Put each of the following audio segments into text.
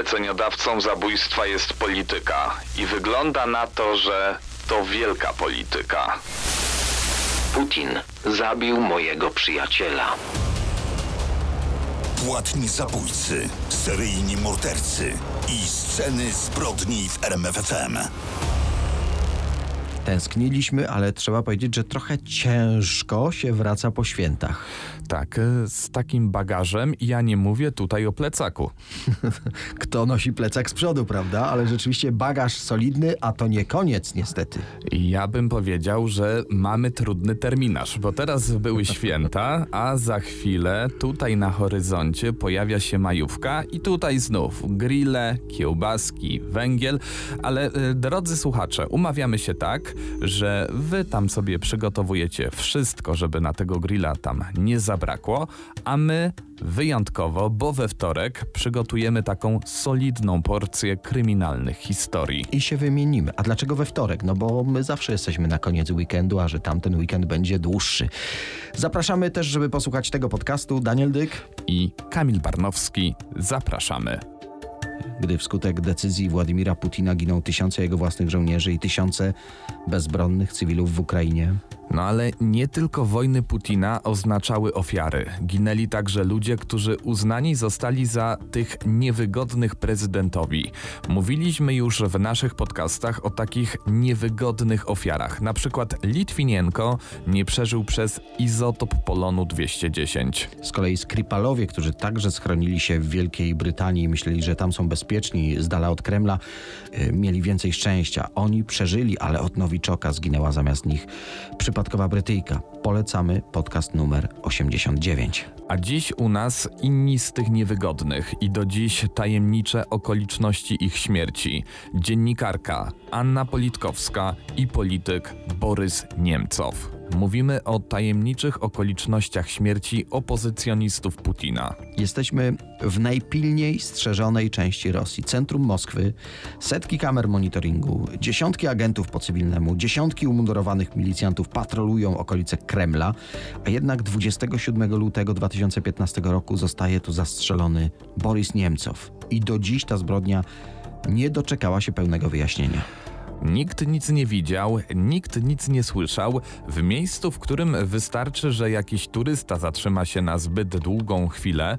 zleceniodawcą zabójstwa jest polityka. I wygląda na to, że to wielka polityka. Putin zabił mojego przyjaciela. Płatni zabójcy, seryjni mordercy i sceny zbrodni w RMFFM. Tęskniliśmy, ale trzeba powiedzieć, że trochę ciężko się wraca po świętach. Tak, e, z takim bagażem ja nie mówię tutaj o plecaku. Kto nosi plecak z przodu, prawda? Ale rzeczywiście bagaż solidny, a to nie koniec niestety. Ja bym powiedział, że mamy trudny terminarz, bo teraz były święta, a za chwilę tutaj na horyzoncie pojawia się majówka i tutaj znów grille, kiełbaski, węgiel, ale e, drodzy słuchacze, umawiamy się tak, że wy tam sobie przygotowujecie wszystko, żeby na tego grilla tam nie zabrakło, a my wyjątkowo, bo we wtorek przygotujemy taką solidną porcję kryminalnych historii. I się wymienimy. A dlaczego we wtorek? No bo my zawsze jesteśmy na koniec weekendu, a że tamten weekend będzie dłuższy. Zapraszamy też, żeby posłuchać tego podcastu. Daniel Dyk. I Kamil Barnowski, zapraszamy. Gdy wskutek decyzji Władimira Putina giną tysiące jego własnych żołnierzy i tysiące bezbronnych cywilów w Ukrainie. No ale nie tylko wojny Putina oznaczały ofiary. Ginęli także ludzie, którzy uznani zostali za tych niewygodnych prezydentowi. Mówiliśmy już w naszych podcastach o takich niewygodnych ofiarach. Na przykład Litwinienko nie przeżył przez izotop polonu 210. Z kolei Skripalowie, którzy także schronili się w Wielkiej Brytanii i myśleli, że tam są bezpieczni, z dala od Kremla, y, mieli więcej szczęścia. Oni przeżyli, ale od Nowiczoka zginęła zamiast nich przypadkowa Brytyjka. Polecamy podcast numer 89. A dziś u nas inni z tych niewygodnych i do dziś tajemnicze okoliczności ich śmierci. Dziennikarka Anna Politkowska i polityk Borys Niemcow. Mówimy o tajemniczych okolicznościach śmierci opozycjonistów Putina. Jesteśmy w najpilniej strzeżonej części Rosji, centrum Moskwy, setki kamer monitoringu, dziesiątki agentów po cywilnemu, dziesiątki umundurowanych milicjantów patrolują okolice Kremla, a jednak 27 lutego 2015 roku zostaje tu zastrzelony Borys Niemcow. I do dziś ta zbrodnia nie doczekała się pełnego wyjaśnienia. Nikt nic nie widział, nikt nic nie słyszał, w miejscu, w którym wystarczy, że jakiś turysta zatrzyma się na zbyt długą chwilę,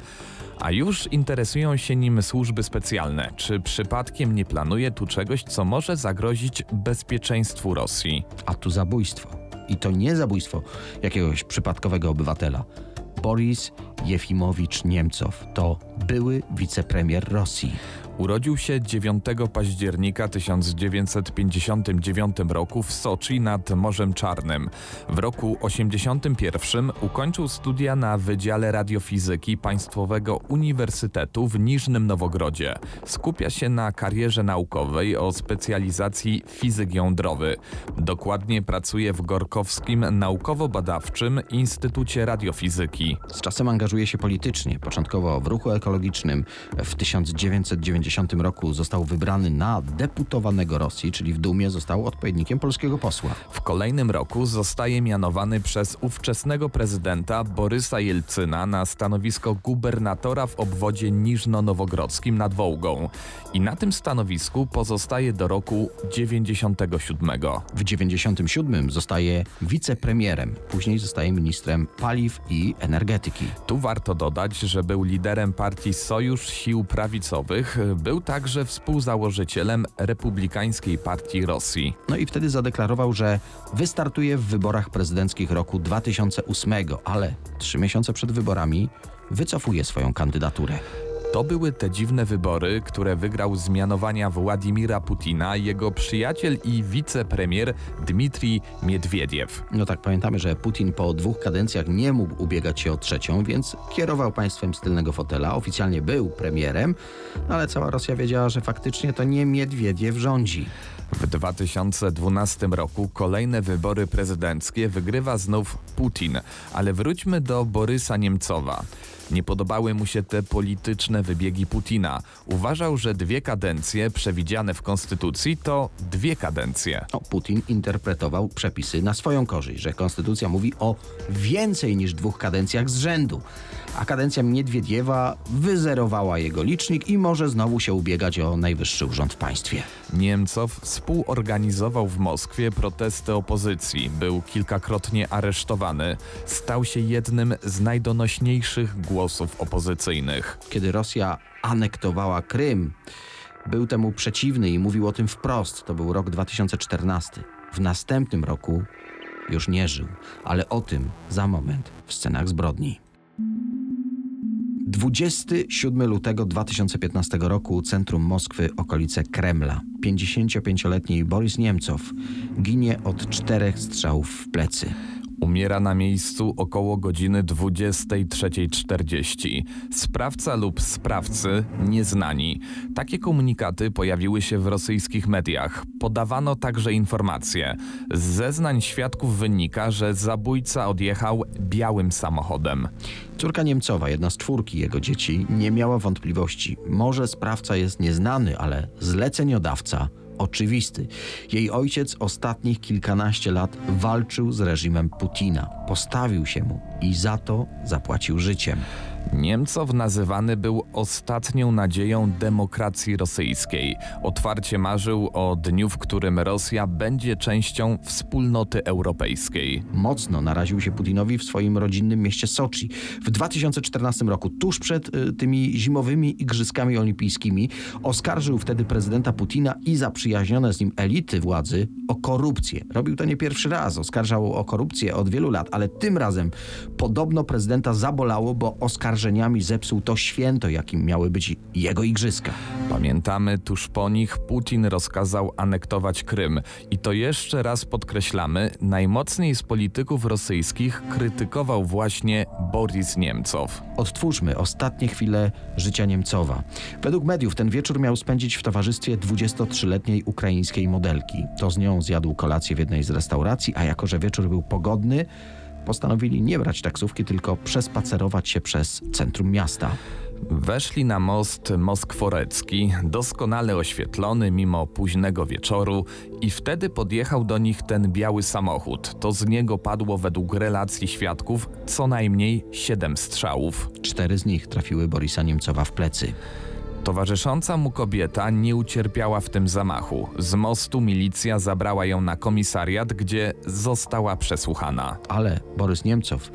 a już interesują się nim służby specjalne. Czy przypadkiem nie planuje tu czegoś, co może zagrozić bezpieczeństwu Rosji? A tu zabójstwo. I to nie zabójstwo jakiegoś przypadkowego obywatela. Boris Jefimowicz Niemcow to były wicepremier Rosji. Urodził się 9 października 1959 roku w Soczi nad Morzem Czarnym. W roku 81 ukończył studia na Wydziale Radiofizyki Państwowego Uniwersytetu w Niżnym Nowogrodzie. Skupia się na karierze naukowej o specjalizacji fizyk jądrowy. Dokładnie pracuje w Gorkowskim Naukowo-Badawczym Instytucie Radiofizyki. Z czasem angażuje się politycznie, początkowo w ruchu ekologicznym. W 1990 roku został wybrany na deputowanego Rosji, czyli w Dumie został odpowiednikiem polskiego posła. W kolejnym roku zostaje mianowany przez ówczesnego prezydenta Borysa Jelcyna na stanowisko gubernatora w obwodzie Niżno-Nowogrodzkim nad Wołgą. I na tym stanowisku pozostaje do roku 97. W 97 zostaje wicepremierem, później zostaje ministrem paliw i energetyki. Tu warto dodać, że był liderem partii Sojusz Sił Prawicowych, był także współzałożycielem Republikańskiej Partii Rosji. No i wtedy zadeklarował, że wystartuje w wyborach prezydenckich roku 2008, ale trzy miesiące przed wyborami wycofuje swoją kandydaturę. To były te dziwne wybory, które wygrał z mianowania Władimira Putina jego przyjaciel i wicepremier Dmitrij Miedwiediew. No tak, pamiętamy, że Putin po dwóch kadencjach nie mógł ubiegać się o trzecią, więc kierował państwem z tylnego fotela. Oficjalnie był premierem, ale cała Rosja wiedziała, że faktycznie to nie Miedwiediew rządzi. W 2012 roku kolejne wybory prezydenckie wygrywa znów Putin, ale wróćmy do Borysa Niemcowa. Nie podobały mu się te polityczne wybiegi Putina. Uważał, że dwie kadencje przewidziane w konstytucji to dwie kadencje. No, Putin interpretował przepisy na swoją korzyść, że konstytucja mówi o więcej niż dwóch kadencjach z rzędu. A kadencja Miedwiediewa wyzerowała jego licznik i może znowu się ubiegać o najwyższy urząd w państwie. Niemcow współorganizował w Moskwie protesty opozycji, był kilkakrotnie aresztowany, stał się jednym z najdonośniejszych głosów opozycyjnych. Kiedy Rosja anektowała Krym, był temu przeciwny i mówił o tym wprost. To był rok 2014. W następnym roku już nie żył, ale o tym za moment w scenach zbrodni. 27 lutego 2015 roku centrum Moskwy, okolice Kremla. 55-letni Boris Niemcow ginie od czterech strzałów w plecy. Umiera na miejscu około godziny 23.40. Sprawca lub sprawcy nieznani. Takie komunikaty pojawiły się w rosyjskich mediach. Podawano także informacje. Z zeznań świadków wynika, że zabójca odjechał białym samochodem. Córka Niemcowa, jedna z czwórki jego dzieci, nie miała wątpliwości. Może sprawca jest nieznany, ale zleceniodawca oczywisty. Jej ojciec ostatnich kilkanaście lat walczył z reżimem Putina. Postawił się mu i za to zapłacił życiem. Niemcow nazywany był ostatnią nadzieją demokracji rosyjskiej. Otwarcie marzył o dniu, w którym Rosja będzie częścią wspólnoty europejskiej. Mocno naraził się Putinowi w swoim rodzinnym mieście Soczi. W 2014 roku, tuż przed y, tymi zimowymi igrzyskami olimpijskimi, oskarżył wtedy prezydenta Putina i zaprzyjaźnione z nim elity władzy o korupcję. Robił to nie pierwszy raz, oskarżał o korupcję od wielu lat, ale tym razem podobno prezydenta zabolało, bo oskarżeniami zepsuł to święto, jakim miały być jego igrzyska. Pamiętamy, tuż po nich Putin rozkazał anektować Krym. I to jeszcze raz podkreślamy, najmocniej z polityków rosyjskich krytykował właśnie Boris Niemcow. Odtwórzmy ostatnie chwile życia Niemcowa. Według mediów ten wieczór miał spędzić w towarzystwie 23-letniej ukraińskiej modelki. To z nią zjadł kolację w jednej z restauracji, a jako że wieczór był pogodny, postanowili nie brać taksówki, tylko przespacerować się przez centrum miasta. Weszli na most Moskworecki, doskonale oświetlony mimo późnego wieczoru, i wtedy podjechał do nich ten biały samochód. To z niego padło według relacji świadków co najmniej siedem strzałów. Cztery z nich trafiły Borisa Niemcowa w plecy. Towarzysząca mu kobieta nie ucierpiała w tym zamachu. Z mostu milicja zabrała ją na komisariat, gdzie została przesłuchana. Ale Borys Niemcow,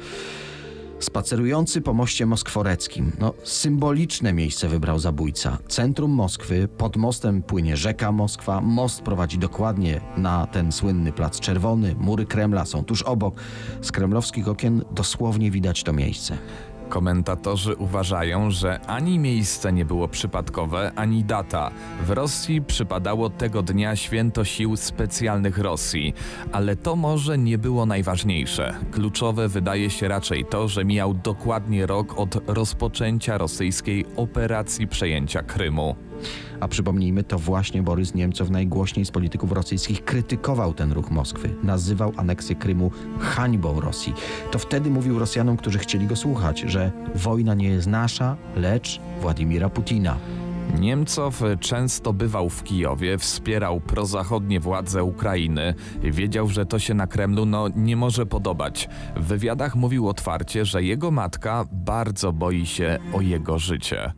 spacerujący po moście moskworeckim, no symboliczne miejsce wybrał zabójca. Centrum Moskwy, pod mostem płynie rzeka Moskwa, most prowadzi dokładnie na ten słynny plac czerwony, mury Kremla są tuż obok. Z kremlowskich okien dosłownie widać to miejsce. Komentatorzy uważają, że ani miejsce nie było przypadkowe, ani data. W Rosji przypadało tego dnia święto sił specjalnych Rosji, ale to może nie było najważniejsze. Kluczowe wydaje się raczej to, że mijał dokładnie rok od rozpoczęcia rosyjskiej operacji przejęcia Krymu. A przypomnijmy, to właśnie Borys Niemcow najgłośniej z polityków rosyjskich krytykował ten ruch Moskwy. Nazywał aneksję Krymu hańbą Rosji. To wtedy mówił Rosjanom, którzy chcieli go słuchać, że wojna nie jest nasza, lecz Władimira Putina. Niemcow często bywał w Kijowie, wspierał prozachodnie władze Ukrainy. Wiedział, że to się na Kremlu no, nie może podobać. W wywiadach mówił otwarcie, że jego matka bardzo boi się o jego życie.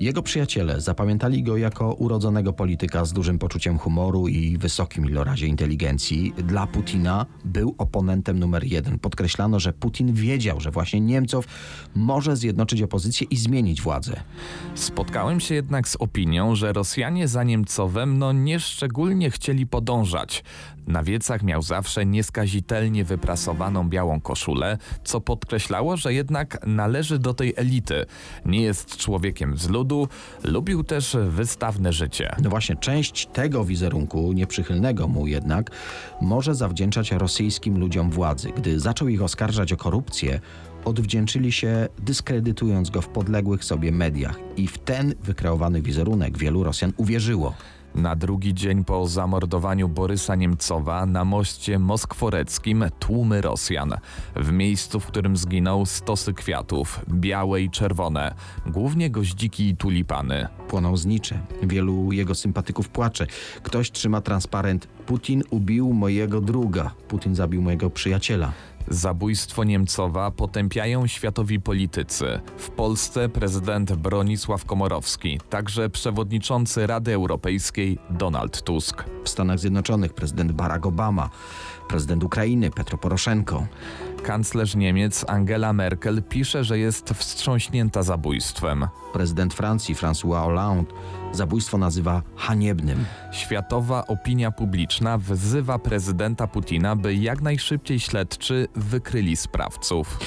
Jego przyjaciele zapamiętali go jako urodzonego polityka z dużym poczuciem humoru i wysokim ilorazie inteligencji. Dla Putina był oponentem numer jeden. Podkreślano, że Putin wiedział, że właśnie Niemcow może zjednoczyć opozycję i zmienić władzę. Spotkałem się jednak z opinią, że Rosjanie za Niemcowem no nieszczególnie chcieli podążać. Na wiecach miał zawsze nieskazitelnie wyprasowaną białą koszulę, co podkreślało, że jednak należy do tej elity. Nie jest człowiekiem z ludu, lubił też wystawne życie. No właśnie, część tego wizerunku, nieprzychylnego mu jednak, może zawdzięczać rosyjskim ludziom władzy. Gdy zaczął ich oskarżać o korupcję, odwdzięczyli się, dyskredytując go w podległych sobie mediach. I w ten wykreowany wizerunek wielu Rosjan uwierzyło. Na drugi dzień po zamordowaniu Borysa Niemcowa na moście moskworeckim tłumy Rosjan. W miejscu, w którym zginął stosy kwiatów, białe i czerwone, głównie goździki i tulipany. Płoną znicze. Wielu jego sympatyków płacze. Ktoś trzyma transparent Putin ubił mojego druga. Putin zabił mojego przyjaciela. Zabójstwo Niemcowa potępiają światowi politycy. W Polsce prezydent Bronisław Komorowski, także przewodniczący Rady Europejskiej Donald Tusk. W Stanach Zjednoczonych prezydent Barack Obama, prezydent Ukrainy Petro Poroszenko. Kanclerz Niemiec Angela Merkel pisze, że jest wstrząśnięta zabójstwem. Prezydent Francji François Hollande zabójstwo nazywa haniebnym. Światowa opinia publiczna wzywa prezydenta Putina, by jak najszybciej śledczy wykryli sprawców.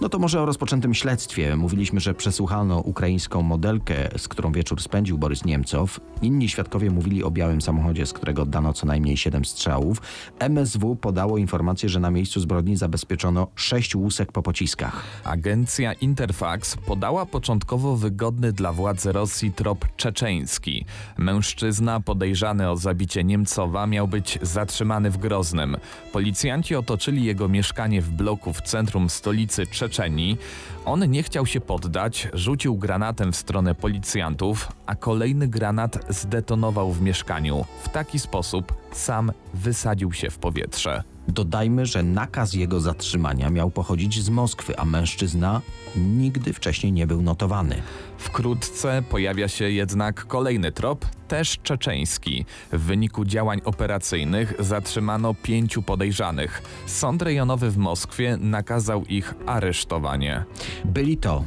No to może o rozpoczętym śledztwie. Mówiliśmy, że przesłuchano ukraińską modelkę, z którą wieczór spędził Borys Niemcow. Inni świadkowie mówili o białym samochodzie, z którego oddano co najmniej 7 strzałów. MSW podało informację, że na miejscu zbrodni zabezpieczono 6 łusek po pociskach. Agencja Interfax podała początkowo wygodny dla władzy Rosji trop czeczeński. Mężczyzna podejrzany o zabicie Niemcowa miał być zatrzymany w Groznym. Policjanci otoczyli jego mieszkanie w bloku w centrum stolicy Czeczenii. On nie chciał się poddać, rzucił granatem w stronę policjantów, a kolejny granat zdetonował w mieszkaniu. W taki sposób sam wysadził się w powietrze. Dodajmy, że nakaz jego zatrzymania miał pochodzić z Moskwy, a mężczyzna nigdy wcześniej nie był notowany. Wkrótce pojawia się jednak kolejny trop, też czeczeński. W wyniku działań operacyjnych zatrzymano pięciu podejrzanych. Sąd rejonowy w Moskwie nakazał ich aresztowanie. Byli to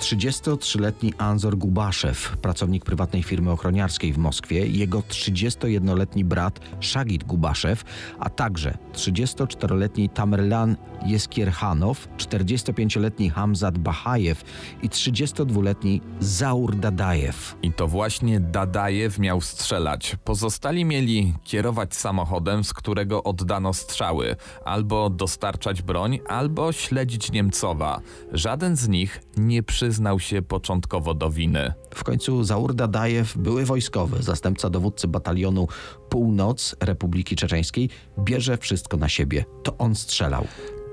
33-letni Anzor Gubaszew, pracownik prywatnej firmy ochroniarskiej w Moskwie, jego 31-letni brat Szagit Gubaszew, a także 34-letni Tamerlan Jeskierhanow, 45-letni Hamzat Bahajew i 32-letni Zaur Dadajew. I to właśnie Dadajew miał strzelać. Pozostali mieli kierować samochodem, z którego oddano strzały, albo dostarczać broń, albo śledzić Niemcowa. Żaden z nich nie przyznał się początkowo do winy. W końcu Zaur Dadajew, były wojskowy, zastępca dowódcy batalionu Północ Republiki Czeczeńskiej, bierze wszystko na siebie. To on strzelał.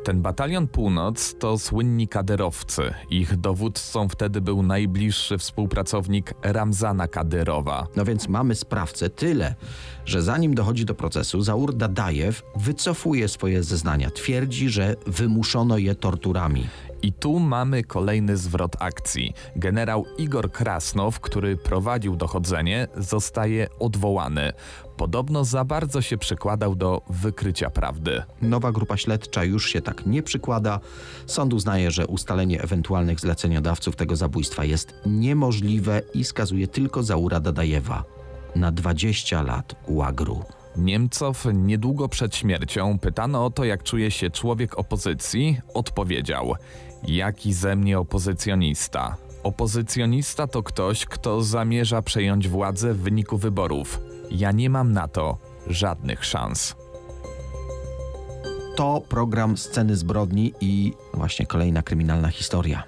Ten batalion Północ to słynni kaderowcy. Ich dowódcą wtedy był najbliższy współpracownik Ramzana Kadyrowa. No więc mamy sprawcę tyle, że zanim dochodzi do procesu, Zaur Dadajew wycofuje swoje zeznania. Twierdzi, że wymuszono je torturami. I tu mamy kolejny zwrot akcji. Generał Igor Krasnow, który prowadził dochodzenie, zostaje odwołany. Podobno za bardzo się przykładał do wykrycia prawdy. Nowa grupa śledcza już się tak nie przykłada. Sąd uznaje, że ustalenie ewentualnych zleceniodawców tego zabójstwa jest niemożliwe i skazuje tylko Zaura Dadajewa na 20 lat łagru. Niemcow niedługo przed śmiercią pytano o to, jak czuje się człowiek opozycji, odpowiedział: Jaki ze mnie opozycjonista? Opozycjonista to ktoś, kto zamierza przejąć władzę w wyniku wyborów. Ja nie mam na to żadnych szans. To program Sceny zbrodni i właśnie kolejna kryminalna historia.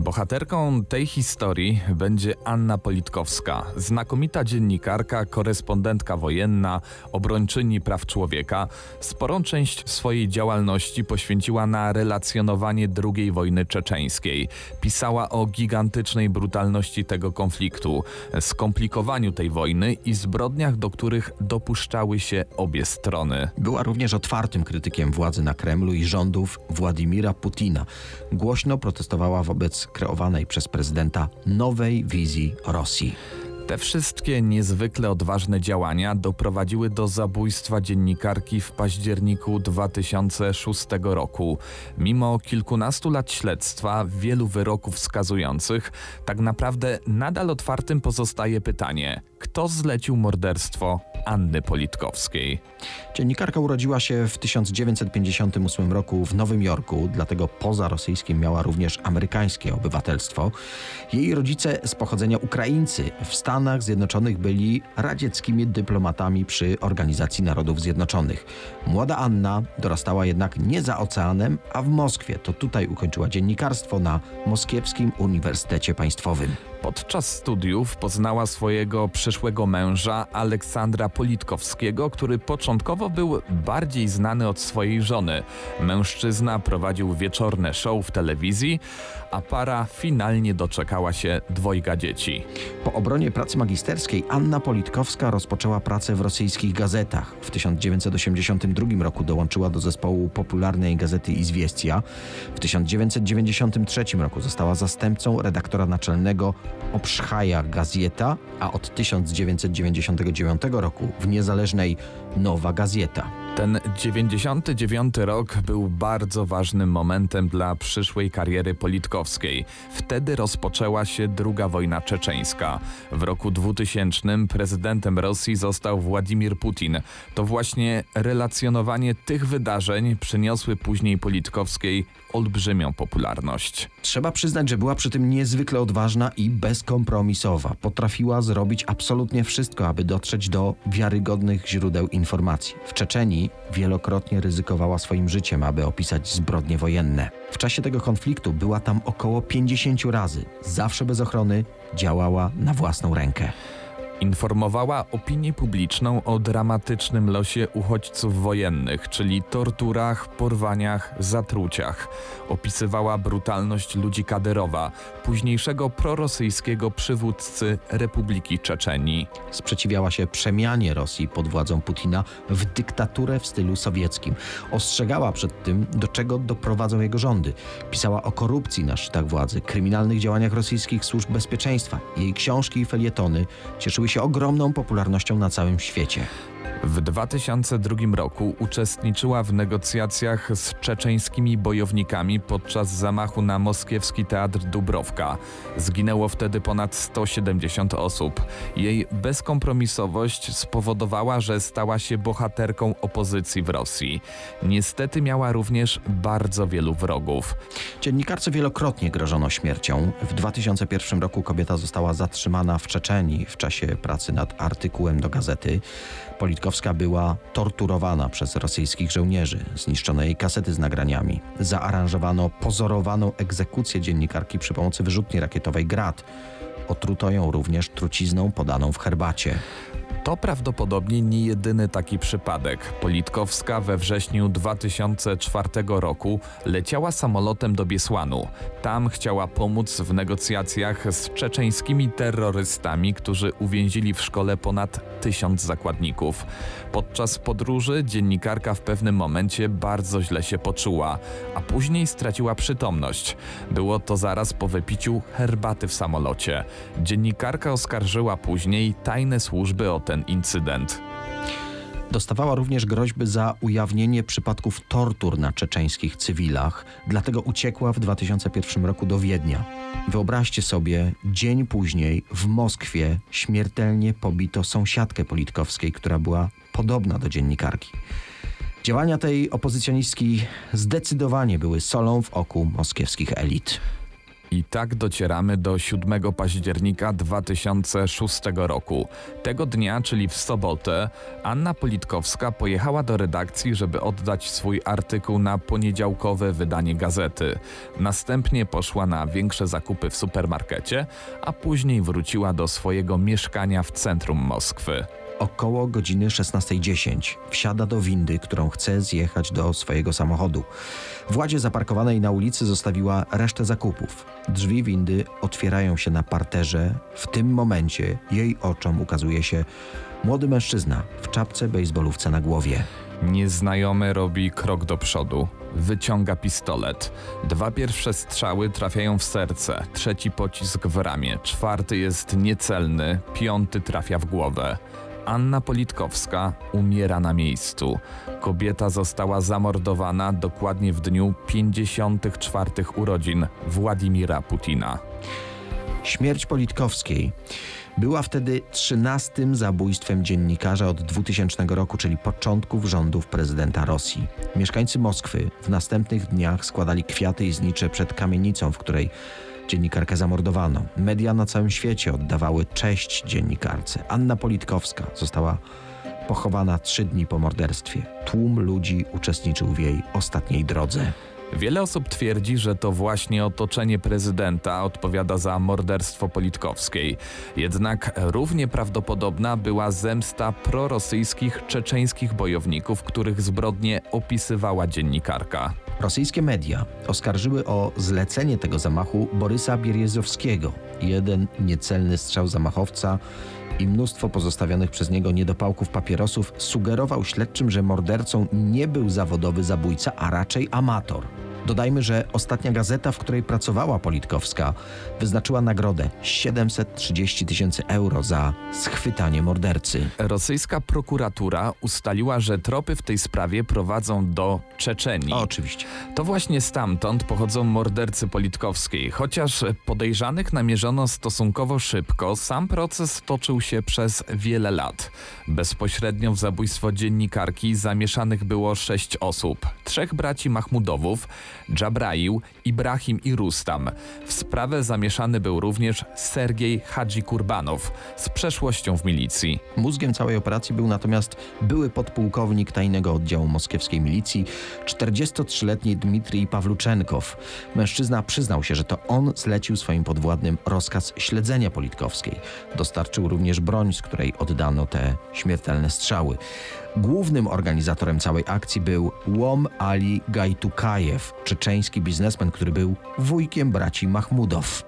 Bohaterką tej historii będzie Anna Politkowska, znakomita dziennikarka, korespondentka wojenna, obrończyni praw człowieka. Sporą część swojej działalności poświęciła na relacjonowanie II wojny czeczeńskiej. Pisała o gigantycznej brutalności tego konfliktu, skomplikowaniu tej wojny i zbrodniach, do których dopuszczały się obie strony. Była również otwartym krytykiem władzy na Kremlu i rządów Władimira Putina. Głośno protestowała wobec kreowanej przez prezydenta nowej wizji Rosji. Te wszystkie niezwykle odważne działania doprowadziły do zabójstwa dziennikarki w październiku 2006 roku. Mimo kilkunastu lat śledztwa, wielu wyroków wskazujących, tak naprawdę nadal otwartym pozostaje pytanie: kto zlecił morderstwo Anny Politkowskiej? Dziennikarka urodziła się w 1958 roku w Nowym Jorku, dlatego poza rosyjskim miała również amerykańskie obywatelstwo. Jej rodzice z pochodzenia Ukraińcy w Stanach Zjednoczonych byli radzieckimi dyplomatami przy Organizacji Narodów Zjednoczonych. Młoda Anna dorastała jednak nie za oceanem, a w Moskwie. To tutaj ukończyła dziennikarstwo na Moskiewskim Uniwersytecie Państwowym. Podczas studiów poznała swojego przyszłego męża Aleksandra Politkowskiego, który początkowo był bardziej znany od swojej żony. Mężczyzna prowadził wieczorne show w telewizji, a para finalnie doczekała się dwojga dzieci. Po obronie pracy magisterskiej Anna Politkowska rozpoczęła pracę w rosyjskich gazetach. W 1982 roku dołączyła do zespołu popularnej gazety Izwiestia. W 1993 roku została zastępcą redaktora naczelnego Obszchaja Gazeta, a od 1999 roku w niezależnej Nowa Gazeta. Ten 99 rok był bardzo ważnym momentem dla przyszłej kariery politkowskiej. Wtedy rozpoczęła się II wojna czeczeńska. W roku 2000 prezydentem Rosji został Władimir Putin. To właśnie relacjonowanie tych wydarzeń przyniosły później Politkowskiej olbrzymią popularność. Trzeba przyznać, że była przy tym niezwykle odważna i bezkompromisowa. Potrafiła zrobić absolutnie wszystko, aby dotrzeć do wiarygodnych źródeł informacji. W Czeczenii wielokrotnie ryzykowała swoim życiem, aby opisać zbrodnie wojenne. W czasie tego konfliktu była tam około 50 razy. Zawsze bez ochrony działała na własną rękę. Informowała opinię publiczną o dramatycznym losie uchodźców wojennych, czyli torturach, porwaniach, zatruciach. Opisywała brutalność ludzi Kadyrowa, późniejszego prorosyjskiego przywódcy Republiki Czeczenii. Sprzeciwiała się przemianie Rosji pod władzą Putina w dyktaturę w stylu sowieckim. Ostrzegała przed tym, do czego doprowadzą jego rządy. Pisała o korupcji na szczytach władzy, kryminalnych działaniach rosyjskich służb bezpieczeństwa. Jej książki i felietony cieszyły się ogromną popularnością na całym świecie. W 2002 roku uczestniczyła w negocjacjach z czeczeńskimi bojownikami podczas zamachu na moskiewski teatr Dubrowka. Zginęło wtedy ponad 170 osób. Jej bezkompromisowość spowodowała, że stała się bohaterką opozycji w Rosji. Niestety miała również bardzo wielu wrogów. Dziennikarce wielokrotnie grożono śmiercią. W 2001 roku kobieta została zatrzymana w Czeczenii w czasie pracy nad artykułem do gazety. Politkowska była torturowana przez rosyjskich żołnierzy. Zniszczono jej kasety z nagraniami. Zaaranżowano pozorowaną egzekucję dziennikarki przy pomocy wyrzutni rakietowej Grad. Otruto ją również trucizną podaną w herbacie. To prawdopodobnie nie jedyny taki przypadek. Politkowska we wrześniu 2004 roku leciała samolotem do Biesłanu. Tam chciała pomóc w negocjacjach z czeczeńskimi terrorystami, którzy uwięzili w szkole ponad tysiąc zakładników. Podczas podróży dziennikarka w pewnym momencie bardzo źle się poczuła, a później straciła przytomność. Było to zaraz po wypiciu herbaty w samolocie. Dziennikarka oskarżyła później tajne służby o ten incydent. Dostawała również groźby za ujawnienie przypadków tortur na czeczeńskich cywilach, dlatego uciekła w 2001 roku do Wiednia. Wyobraźcie sobie, dzień później w Moskwie śmiertelnie pobito sąsiadkę Politkowskiej, która była podobna do dziennikarki. Działania tej opozycjonistki zdecydowanie były solą w oku moskiewskich elit. I tak docieramy do 7 października 2006 roku. Tego dnia, czyli w sobotę, Anna Politkowska pojechała do redakcji, żeby oddać swój artykuł na poniedziałkowe wydanie gazety. Następnie poszła na większe zakupy w supermarkecie, a później wróciła do swojego mieszkania w centrum Moskwy. Około godziny 16.10 wsiada do windy, którą chce zjechać do swojego samochodu. W ładzie zaparkowanej na ulicy zostawiła resztę zakupów. Drzwi windy otwierają się na parterze. W tym momencie jej oczom ukazuje się młody mężczyzna w czapce bejsbolówce na głowie. Nieznajomy robi krok do przodu. Wyciąga pistolet. Dwa pierwsze strzały trafiają w serce, trzeci pocisk w ramię, czwarty jest niecelny, piąty trafia w głowę. Anna Politkowska umiera na miejscu. Kobieta została zamordowana dokładnie w dniu 54 urodzin Władimira Putina. Śmierć Politkowskiej była wtedy trzynastym zabójstwem dziennikarza od 2000 roku, czyli początków rządów prezydenta Rosji. Mieszkańcy Moskwy w następnych dniach składali kwiaty i znicze przed kamienicą, w której dziennikarkę zamordowano. Media na całym świecie oddawały cześć dziennikarce. Anna Politkowska została pochowana trzy dni po morderstwie. Tłum ludzi uczestniczył w jej ostatniej drodze. Wiele osób twierdzi, że to właśnie otoczenie prezydenta odpowiada za morderstwo Politkowskiej. Jednak równie prawdopodobna była zemsta prorosyjskich czeczeńskich bojowników, których zbrodnie opisywała dziennikarka. Rosyjskie media oskarżyły o zlecenie tego zamachu Borysa Bierzowskiego. Jeden niecelny strzał zamachowca i mnóstwo pozostawionych przez niego niedopałków papierosów sugerował śledczym, że mordercą nie był zawodowy zabójca, a raczej amator. Dodajmy, że ostatnia gazeta, w której pracowała Politkowska, wyznaczyła nagrodę 730 tysięcy euro za schwytanie mordercy. Rosyjska prokuratura ustaliła, że tropy w tej sprawie prowadzą do Czeczenii. O, oczywiście. To właśnie stamtąd pochodzą mordercy Politkowskiej. Chociaż podejrzanych namierzono stosunkowo szybko, sam proces toczył się przez wiele lat. Bezpośrednio w zabójstwo dziennikarki zamieszanych było sześć osób. Trzech braci Mahmudowów, Dżabraił, Ibrahim i Rustam. W sprawę zamieszany był również Sergiej Hadzi Kurbanow z przeszłością w milicji. Mózgiem całej operacji był natomiast były podpułkownik tajnego oddziału moskiewskiej milicji, 43-letni Dmitrij Pawluczenkow. Mężczyzna przyznał się, że to on zlecił swoim podwładnym rozkaz śledzenia Politkowskiej. Dostarczył również broń, z której oddano te śmiertelne strzały. Głównym organizatorem całej akcji był Łom Ali Gajtukajew, czeczeński biznesmen, który był wujkiem braci Mahmudow.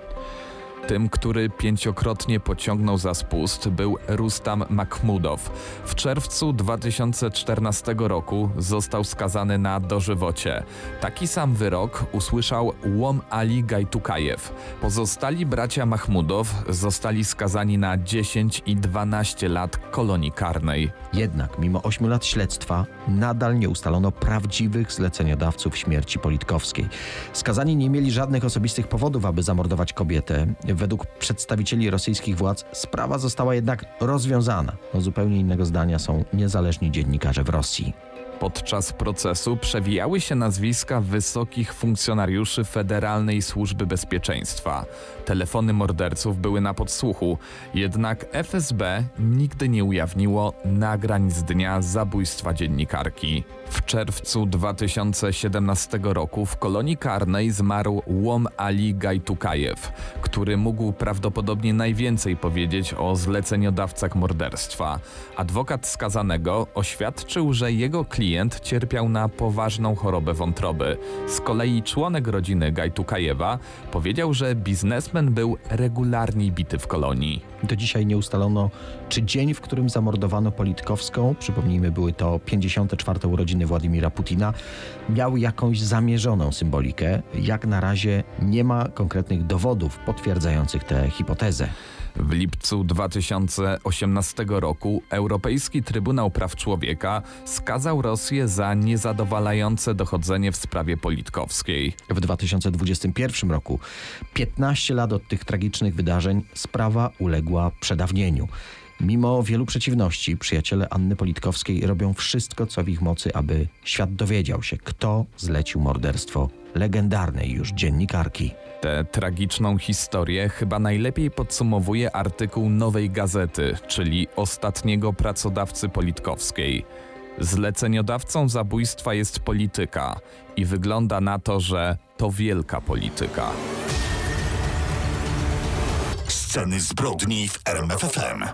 Tym, który pięciokrotnie pociągnął za spust, był Rustam Makhmudow. W czerwcu 2014 roku został skazany na dożywocie. Taki sam wyrok usłyszał Łom Ali Gajtukajew. Pozostali bracia Mahmudow zostali skazani na 10 i 12 lat kolonii karnej. Jednak mimo 8 lat śledztwa nadal nie ustalono prawdziwych zleceniodawców śmierci Politkowskiej. Skazani nie mieli żadnych osobistych powodów, aby zamordować kobietę. Według przedstawicieli rosyjskich władz sprawa została jednak rozwiązana. No, zupełnie innego zdania są niezależni dziennikarze w Rosji. Podczas procesu przewijały się nazwiska wysokich funkcjonariuszy Federalnej Służby Bezpieczeństwa. Telefony morderców były na podsłuchu, jednak FSB nigdy nie ujawniło nagrań z dnia zabójstwa dziennikarki. W czerwcu 2017 roku w kolonii karnej zmarł Łom Ali Gajtukajew, który mógł prawdopodobnie najwięcej powiedzieć o zleceniodawcach morderstwa. Adwokat skazanego oświadczył, że jego klient cierpiał na poważną chorobę wątroby. Z kolei członek rodziny Gajtukajewa powiedział, że biznesmen był regularnie bity w kolonii. Do dzisiaj nie ustalono, czy dzień, w którym zamordowano Politkowską, przypomnijmy, były to 54. urodziny Władimira Putina, miał jakąś zamierzoną symbolikę. Jak na razie nie ma konkretnych dowodów potwierdzających tę hipotezę. W lipcu 2018 roku Europejski Trybunał Praw Człowieka skazał Rosję za niezadowalające dochodzenie w sprawie Politkowskiej. W 2021 roku, 15 lat od tych tragicznych wydarzeń, sprawa uległa przedawnieniu. Mimo wielu przeciwności, przyjaciele Anny Politkowskiej robią wszystko, co w ich mocy, aby świat dowiedział się, kto zlecił morderstwo legendarnej już dziennikarki. Tę tragiczną historię chyba najlepiej podsumowuje artykuł Nowej Gazety, czyli ostatniego pracodawcy Politkowskiej. Zleceniodawcą zabójstwa jest polityka i wygląda na to, że to wielka polityka. Sceny zbrodni w RMFFM.